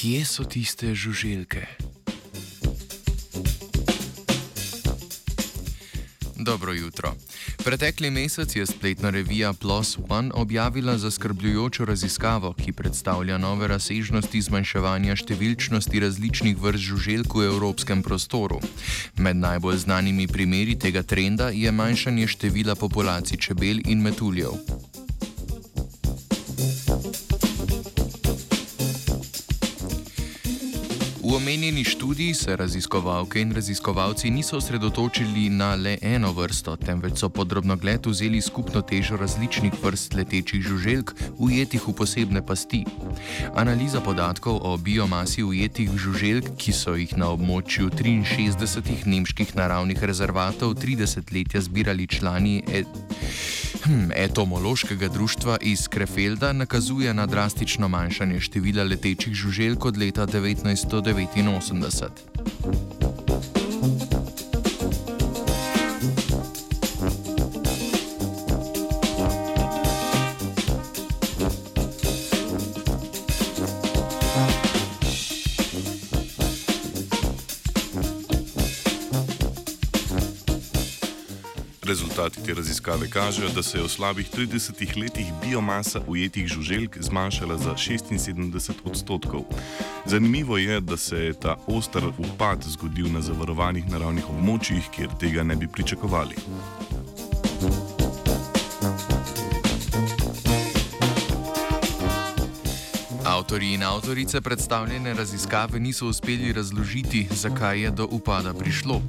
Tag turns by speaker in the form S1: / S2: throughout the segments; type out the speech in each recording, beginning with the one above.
S1: kje so tiste žuželke? Dobro jutro. Pretekli mesec je spletna revija Plus One objavila zaskrbljujočo raziskavo, ki predstavlja nove razsežnosti zmanjševanja številčnosti različnih vrst žuželk v evropskem prostoru. Med najbolj znanimi primeri tega trenda je manjšanje števila populacij čebel in metuljev. V omenjeni študiji se raziskovalke in raziskovalci niso osredotočili na le eno vrsto, temveč so podrobno gled vzeli skupno težo različnih vrst letečih žuželk, ujetih v posebne pasti. Analiza podatkov o biomasi ujetih žuželk, ki so jih na območju 63 nemških naravnih rezervatov 30 letja zbirali člani. Et hm, etomološkega društva iz Krefelda nakazuje na drastično manjšanje števila letečih žuželk od leta 1989.
S2: Rezultati te raziskave kažejo, da se je v slabih 30 letih biomasa ujetih žuželk zmanjšala za 76 odstotkov. Zanimivo je, da se je ta oster upad zgodil na zavarovanih naravnih območjih, kjer tega ne bi pričakovali.
S1: Avtori in avtorice predstavljene raziskave niso uspeli razložiti, zakaj je do upada prišlo.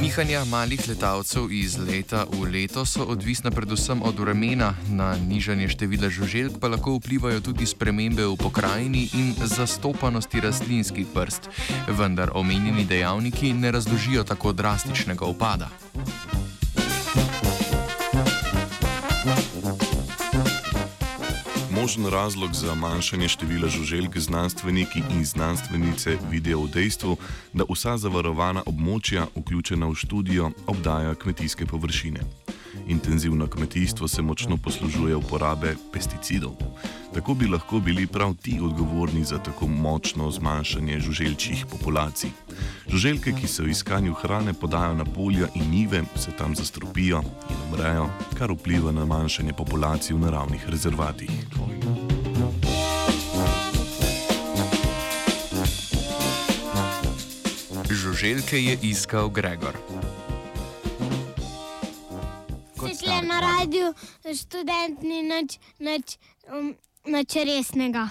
S1: Nihanja malih letalcev iz leta v leto so odvisna predvsem od vremena, na nižanje števila žuželk pa lahko vplivajo tudi spremembe v pokrajini in zastopanosti rastlinskih vrst, vendar omenjeni dejavniki ne razložijo tako drastičnega upada.
S2: Možen razlog za manjšanje števila žuželk znanstveniki in znanstvenice vidijo v dejstvu, da vsa zavarovana območja, vključena v študijo, obdajajo kmetijske površine. Intenzivno kmetijstvo se močno poslužuje uporabe pesticidov. Tako bi lahko bili prav ti odgovorni za tako močno zmanjšanje žuželčjih populacij. Žuželke, ki se v iskanju hrane podajo na polja in nive, se tam zastropijo in umrejo, kar vpliva na manjšanje populacij v naravnih rezervatih.
S1: Žuželke je iskal Gregor.
S3: Je na radiju študent, ni nič, nič, um, nič resnega.